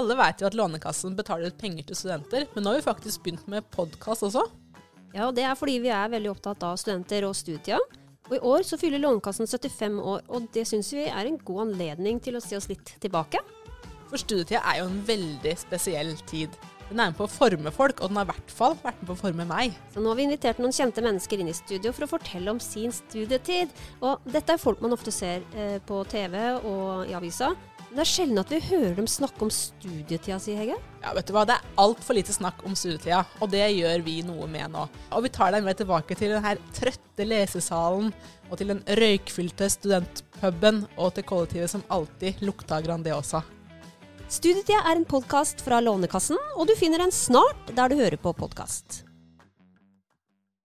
Alle vet jo at Lånekassen betaler ut penger til studenter, men nå har vi faktisk begynt med podkast også. Ja, og det er fordi vi er veldig opptatt av studenter og studia. Og i år så fyller Lånekassen 75 år, og det syns vi er en god anledning til å se oss litt tilbake. For studietida er jo en veldig spesiell tid. Den er med på å forme folk, og den har i hvert fall vært med på å forme meg. Så nå har vi invitert noen kjente mennesker inn i studio for å fortelle om sin studietid. Og dette er folk man ofte ser eh, på TV og i avisa. Det er sjelden at vi hører dem snakke om studietida si, Hege. Ja, vet du hva, Det er altfor lite snakk om studietida, og det gjør vi noe med nå. Og vi tar deg med tilbake til den her trøtte lesesalen, og til den røykfylte studentpuben, og til kollektivet som alltid lukta Grandiosa. Studietida er en podkast fra Lånekassen, og du finner den snart der du hører på podkast.